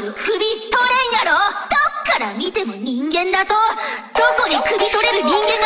ル首取れんやろ？どっから見ても人間だと。どこに首取れる人間